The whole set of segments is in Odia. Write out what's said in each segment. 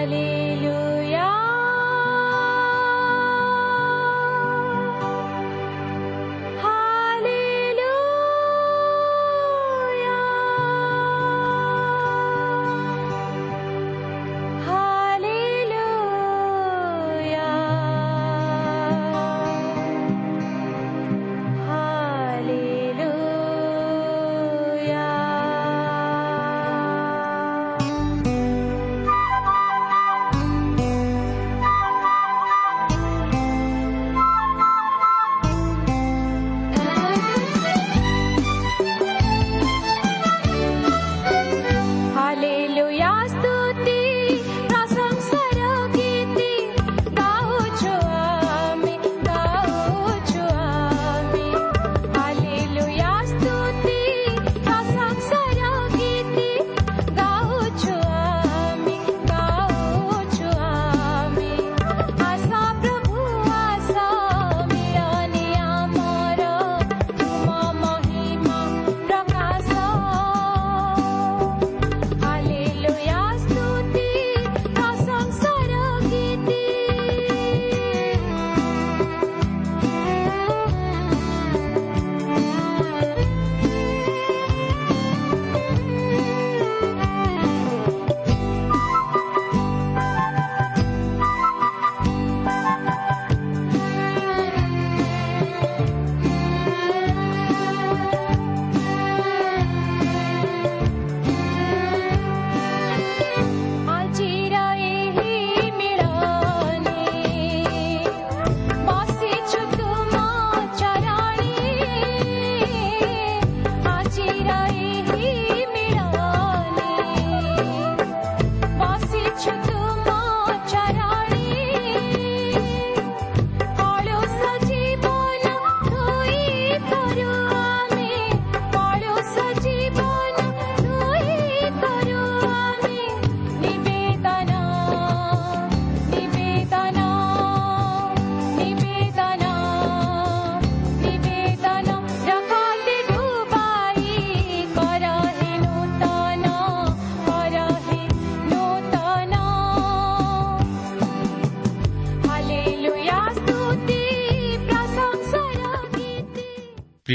Valley.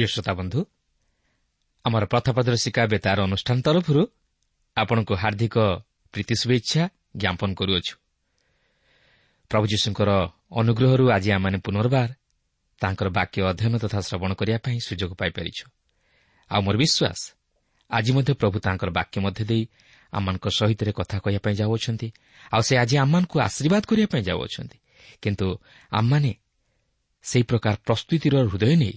ପ୍ରିୟ ଶ୍ରୋତା ବନ୍ଧୁ ଆମର ପଥପ୍ରଦର୍ଶିକା ବେତାର ଅନୁଷ୍ଠାନ ତରଫରୁ ଆପଣଙ୍କୁ ହାର୍ଦ୍ଦିକ ପ୍ରୀତି ଶୁଭେଚ୍ଛା ଜ୍ଞାପନ କରୁଅଛୁ। ପ୍ରଭୁ ଯୀଶୁଙ୍କର ଅନୁଗ୍ରହରୁ ଆଜି ଆମମାନେ ପୁନର୍ବାର ତାଙ୍କର ବାକ୍ୟ ଅଧ୍ୟୟନ ତଥା ଶ୍ରବଣ କରିବା ପାଇଁ ସୁଯୋଗ ପାଇପାରିଛୁ। ଆଉ ମୋର ବିଶ୍ୱାସ ଆଜି ମଧ୍ୟ ପ୍ରଭୁ ତାଙ୍କର ବାକ୍ୟ ମଧ୍ୟ ଦେଇ ଆମମାନଙ୍କ ସହିତ କଥା କହିବା ପାଇଁ ଯାଉଅଛନ୍ତି। ଆଉ ସେ ଆଜି ଆମମାନଙ୍କୁ ଆଶୀର୍ବାଦ କରିବା ପାଇଁ ଯାଉଅଛନ୍ତି। କିନ୍ତୁ ଆମମାନେ ସେହି ପ୍ରକାର ପ୍ରସ୍ତୁତିର ହୃଦୟ ନେଇ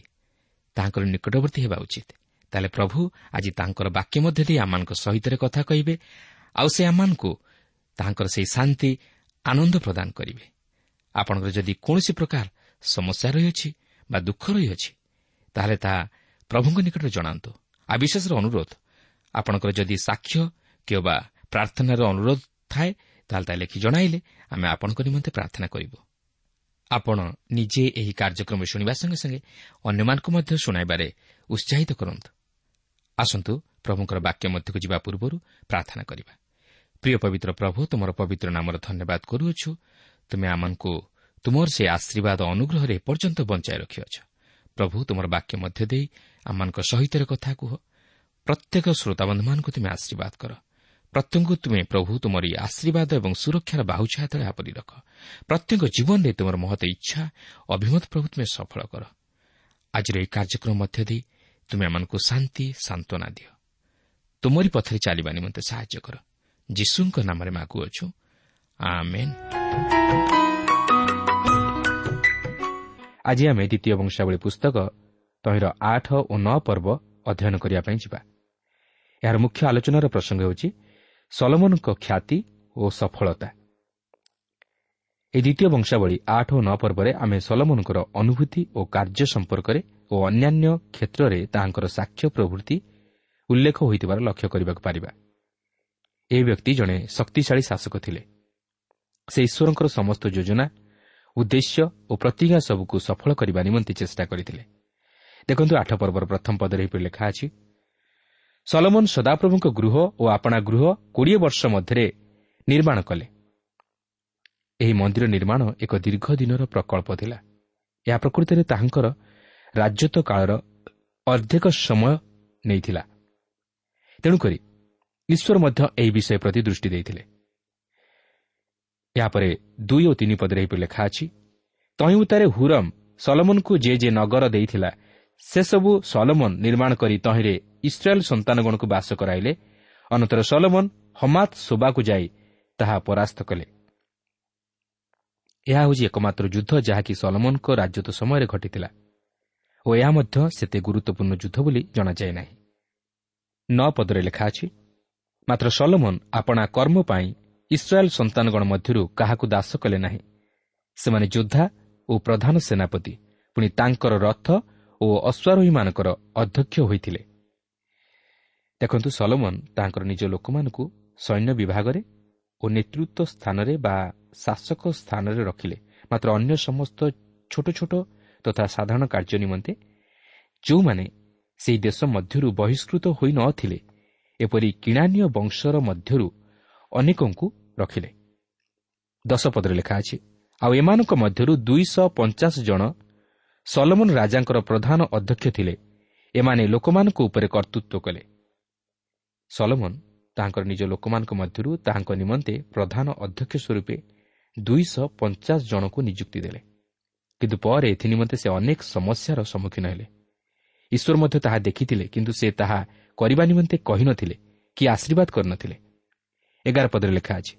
ତାଙ୍କର ନିକଟବର୍ତ୍ତୀ ହେବା ଉଚିତ। ତାହେଲେ ପ୍ରଭୁ ଆଜି ତାଙ୍କର ବାକ୍ୟ ମଧ୍ୟ ଦେଇ ଆମମାନଙ୍କ ସହିତ କଥା କହିବେ ଆଉ ସେ ଆମମାନଙ୍କୁ ତାଙ୍କର ସେହି ଶାନ୍ତି ଆନନ୍ଦ ପ୍ରଦାନ କରିବେ। ଆପଣଙ୍କର ଯଦି କୌଣସି ପ୍ରକାର ସମସ୍ୟା ରହିଅଛି ବା ଦୁଃଖ ରହିଅଛି ତାହେଲେ ତାହା ପ୍ରଭୁଙ୍କ ନିକଟରେ ଜଣାନ୍ତୁ। ଆଉ ବିଶେଷର ଅନୁରୋଧ ଆପଣଙ୍କର ଯଦି ସାକ୍ଷ୍ୟ କିମ୍ବା ପ୍ରାର୍ଥନାର ଅନୁରୋଧ ଥାଏ ତାହେଲେ ତାହା ଲେଖି ଜଣାଇଲେ ଆମେ ଆପଣଙ୍କ ନିମନ୍ତେ ପ୍ରାର୍ଥନା କରିବୁ। ଆପଣ ନିଜେ ଏହି କାର୍ଯ୍ୟକ୍ରମ ଶୁଣିବା ସଙ୍ଗେ ସଙ୍ଗେ ଅନ୍ୟମାନଙ୍କୁ ମଧ୍ୟ ଶୁଣାଇବାରେ ଉତ୍ସାହିତ କରନ୍ତୁ। ଆସନ୍ତୁ ପ୍ରଭୁଙ୍କର ବାକ୍ୟ ମଧ୍ୟକୁ ଯିବା ପୂର୍ବରୁ ପ୍ରାର୍ଥନା କରିବା। ପ୍ରିୟ ପବିତ୍ର ପ୍ରଭୁ ତୁମର ପବିତ୍ର ନାମର ଧନ୍ୟବାଦ କରୁଅଛୁ। ତୁମେ ଆମମାନଙ୍କୁ ତୁମର ସେ ଆଶୀର୍ବାଦ ଅନୁଗ୍ରହରେ ଏପର୍ଯ୍ୟନ୍ତ ବଞ୍ଚାଇ ରଖିଅଛ। ପ୍ରଭୁ ତୁମର ବାକ୍ୟ ମଧ୍ୟ ଦେଇ ଆମମାନଙ୍କ ସହିତ କଥା କୁହ। ପ୍ରତ୍ୟେକ ଶ୍ରୋତାବନ୍ଧୁମାନଙ୍କୁ ତୁମେ ଆଶୀର୍ବାଦ କର। ପ୍ରତ୍ୟେକଙ୍କୁ ତୁମେ ପ୍ରଭୁ ତୁମର ଏହି ଆଶୀର୍ବାଦ ଏବଂ ସୁରକ୍ଷାର ବାହୁଛା ତଳେ ଆପରି ରଖ। ପ୍ରତ୍ୟେକ ଜୀବନରେ ତୁମର ମହତ ଇଚ୍ଛା ଅଭିମତ ପ୍ରଭୁ ତୁମେ ସଫଳ କର। ଆଜିର ଏହି କାର୍ଯ୍ୟକ୍ରମ ମଧ୍ୟ ଦେଇ ତୁମେ ଆମମାନଙ୍କୁ ଶାନ୍ତି ସାନ୍ତ୍ୱନା ଦିଅ। ତୁମରି ପଥରେ ଚାଲିବା ନିମନ୍ତେ ସାହାଯ୍ୟ କର। ଯୀଶୁଙ୍କ ନାମରେ ମାଗୁଅଛୁ ଆଜି ଆମେ ଦ୍ୱିତୀୟ ବଂଶାବଳୀ ପୁସ୍ତକ ତହିଁର ଆଠ ଓ ନଅ ପର୍ବ ଅଧ୍ୟୟନ କରିବା ପାଇଁ ଯିବା। ଏହାର ମୁଖ୍ୟ ଆଲୋଚନାର ପ୍ରସଙ୍ଗ ହେଉଛି ସଲମନଙ୍କ ଖ୍ୟାତି ଓ ସଫଳତା। ଏହି ଦ୍ୱିତୀୟ ବଂଶାବଳୀ ଆଠ ଓ ନଅ ପର୍ବରେ ଆମେ ସଲମନଙ୍କର ଅନୁଭୂତି ଓ କାର୍ଯ୍ୟ ସମ୍ପର୍କରେ ଓ ଅନ୍ୟାନ୍ୟ କ୍ଷେତ୍ରରେ ତାହାଙ୍କର ସାକ୍ଷ୍ୟ ପ୍ରଭୃତି ଉଲ୍ଲେଖ ହୋଇଥିବାର ଲକ୍ଷ୍ୟ କରିବାକୁ ପାରିବା। ଏହି ବ୍ୟକ୍ତି ଜଣେ ଶକ୍ତିଶାଳୀ ଶାସକ ଥିଲେ। ସେ ଈଶ୍ୱରଙ୍କର ସମସ୍ତ ଯୋଜନା ଉଦ୍ଦେଶ୍ୟ ଓ ପ୍ରତିଜ୍ଞା ସବୁକୁ ସଫଳ କରିବା ନିମନ୍ତେ ଚେଷ୍ଟା କରିଥିଲେ। ଦେଖନ୍ତୁ ଆଠ ପର୍ବର ପ୍ରଥମ ପଦରେ ଏହିପରି ଲେଖା ଅଛି ସଲମନ ସଦାପ୍ରଭୁଙ୍କ ଗୃହ ଓ ଆପଣା ଗୃହ କୋଡ଼ିଏ ବର୍ଷ ମଧ୍ୟରେ ନିର୍ମାଣ କଲେ। ଏହି ମନ୍ଦିର ନିର୍ମାଣ ଏକ ଦୀର୍ଘ ଦିନର ପ୍ରକଳ୍ପ ଥିଲା। ଏହା ପ୍ରକୃତରେ ତାହାଙ୍କର ରାଜତ୍ୱ କାଳର ଅର୍ଦ୍ଧେକ ସମୟ ନେଇଥିଲା। ତେଣୁକରି ଈଶ୍ୱର ମଧ୍ୟ ଏହି ବିଷୟ ପ୍ରତି ଦୃଷ୍ଟି ଦେଇଥିଲେ। ଏହାପରେ ଦୁଇ ଓ ତିନି ପଦରେ ଏହିପରି ଲେଖା ଅଛି ତହିଁଉତାରେ ହୁରମ୍ ସଲମନକୁ ଯେ ଯେ ନଗର ଦେଇଥିଲା ସେସବୁ ସଲମନ ନିର୍ମାଣ କରି ତହିଁରେ ଇସ୍ରାଏଲ୍ ସନ୍ତାନଗଣକୁ ବାସ କରାଇଲେ। ଅନନ୍ତର ସଲମନ ହମାତ ଶୋବାକୁ ଯାଇ ତାହା ପରାସ୍ତ କଲେ। ଏହା ହେଉଛି ଏକମାତ୍ର ଯୁଦ୍ଧ ଯାହାକି ସଲମନଙ୍କ ରାଜତ୍ୱ ସମୟରେ ଘଟିଥିଲା। ଓ ଏହା ମଧ୍ୟ ସେତେ ଗୁରୁତ୍ୱପୂର୍ଣ୍ଣ ଯୁଦ୍ଧ ବୋଲି ଜଣାଯାଏ ନାହିଁ। ନଅ ପଦରେ ଲେଖା ଅଛି ମାତ୍ର ସଲମନ ଆପଣା କର୍ମ ପାଇଁ ଇସ୍ରାଏଲ୍ ସନ୍ତାନଗଣ ମଧ୍ୟରୁ କାହାକୁ ଦାସ କଲେ ନାହିଁ। ସେମାନେ ଯୋଦ୍ଧା ଓ ପ୍ରଧାନ ସେନାପତି ପୁଣି ତାଙ୍କର ରଥ ଓ ଅଶ୍ୱାରୋହୀମାନଙ୍କର ଅଧ୍ୟକ୍ଷ ହୋଇଥିଲେ। ଦେଖନ୍ତୁ ସଲମନ ତାଙ୍କର ନିଜ ଲୋକମାନଙ୍କୁ ସୈନ୍ୟ ବିଭାଗରେ ଓ ନେତୃତ୍ୱ ସ୍ଥାନରେ ବା ଶାସକ ସ୍ଥାନରେ ରଖିଲେ। ମାତ୍ର ଅନ୍ୟ ସମସ୍ତ ଛୋଟ ଛୋଟ ତଥା ସାଧାରଣ କାର୍ଯ୍ୟ ନିମନ୍ତେ ଯେଉଁମାନେ ସେହି ଦେଶ ମଧ୍ୟରୁ ବହିଷ୍କୃତ ହୋଇ ନ ଥିଲେ ଏପରି କିଣାନୀୟ ବଂଶର ମଧ୍ୟରୁ ଅନେକଙ୍କୁ ରଖିଲେ। ଦଶପଦରେ ଲେଖା ଅଛି ଆଉ ଏମାନଙ୍କ ମଧ୍ୟରୁ ଦୁଇଶହ ପଞ୍ଚାଶ ଜଣ ସଲମନ ରାଜାଙ୍କର ପ୍ରଧାନ ଅଧ୍ୟକ୍ଷ ଥିଲେ। ଏମାନେ ଲୋକମାନଙ୍କ ଉପରେ କର୍ତ୍ତୃତ୍ୱ କଲେ। ସଲମନ ତାହାଙ୍କର ନିଜ ଲୋକମାନଙ୍କ ମଧ୍ୟରୁ ତାହାଙ୍କ ନିମନ୍ତେ ପ୍ରଧାନ ଅଧ୍ୟକ୍ଷ ସ୍ୱରୂପେ ଦୁଇଶହ ପଞ୍ଚାଶ ଜଣଙ୍କୁ ନିଯୁକ୍ତି ଦେଲେ। କିନ୍ତୁ ପରେ ଏଥି ନିମନ୍ତେ ସେ ଅନେକ ସମସ୍ୟାର ସମ୍ମୁଖୀନ ହେଲେ। ଈଶ୍ୱର ମଧ୍ୟ ତାହା ଦେଖିଥିଲେ କିନ୍ତୁ ସେ ତାହା କରିବା ନିମନ୍ତେ କହିନଥିଲେ କି ଆଶୀର୍ବାଦ କରିନଥିଲେ ଏଗାର ପଦରେ ଲେଖା ଅଛି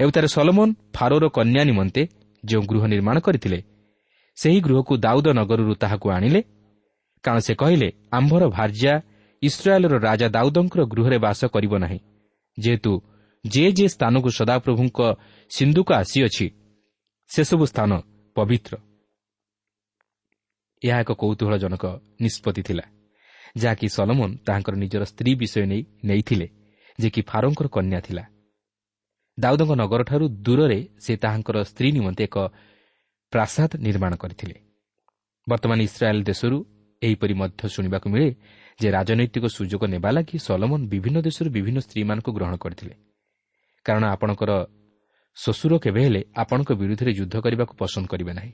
ଏଉତାରେ ସଲମନ ଫାରୋର କନ୍ୟା ନିମନ୍ତେ ଯେଉଁ ଗୃହ ନିର୍ମାଣ କରିଥିଲେ ସେହି ଗୃହକୁ ଦାଉଦ ନଗରରୁ ତାହାକୁ ଆଣିଲେ। କାରଣ ସେ କହିଲେ ଆମ୍ଭର ଭାର୍ଯ୍ୟା ଇସ୍ରାଏଲ୍ର ରାଜା ଦାଉଦଙ୍କର ଗୃହରେ ବାସ କରିବ ନାହିଁ। ଯେହେତୁ ଯେ ଯେ ସ୍ଥାନକୁ ସଦାପ୍ରଭୁଙ୍କ ସିନ୍ଧୁକ ଆସିଅଛି ସେସବୁ ସ୍ଥାନ ପବିତ୍ର ଏହା ଏକ କୌତୁହଳଜନକ ନିଷ୍ପତ୍ତି ଥିଲା ଯାହାକି ସଲମନ ତାହାଙ୍କର ନିଜର ସ୍ତ୍ରୀ ବିଷୟ ନେଇ ନେଇଥିଲେ ଯେ କି ଫାରୋଙ୍କର କନ୍ୟା ଥିଲା। ଦାଉଦଙ୍କ ନଗରଠାରୁ ଦୂରରେ ସେ ତାହାଙ୍କର ସ୍ତ୍ରୀ ନିମନ୍ତେ ଏକ ପ୍ରାସାଦ ନିର୍ମାଣ କରିଥିଲେ। ବର୍ତ୍ତମାନ ଇସ୍ରାଏଲ୍ ଦେଶରୁ ଏହିପରି ମଧ୍ୟ ଶୁଣିବାକୁ ମିଳେ ଯେ ରାଜନୈତିକ ସୁଯୋଗ ନେବା ଲାଗି ସଲମନ ବିଭିନ୍ନ ଦେଶରୁ ବିଭିନ୍ନ ସ୍ତ୍ରୀମାନଙ୍କୁ ଗ୍ରହଣ କରିଥିଲେ। କାରଣ ଆପଣଙ୍କର ଶ୍ୱଶୁର କେବେ ହେଲେ ଆପଣଙ୍କ ବିରୁଦ୍ଧରେ ଯୁଦ୍ଧ କରିବାକୁ ପସନ୍ଦ କରିବେ ନାହିଁ।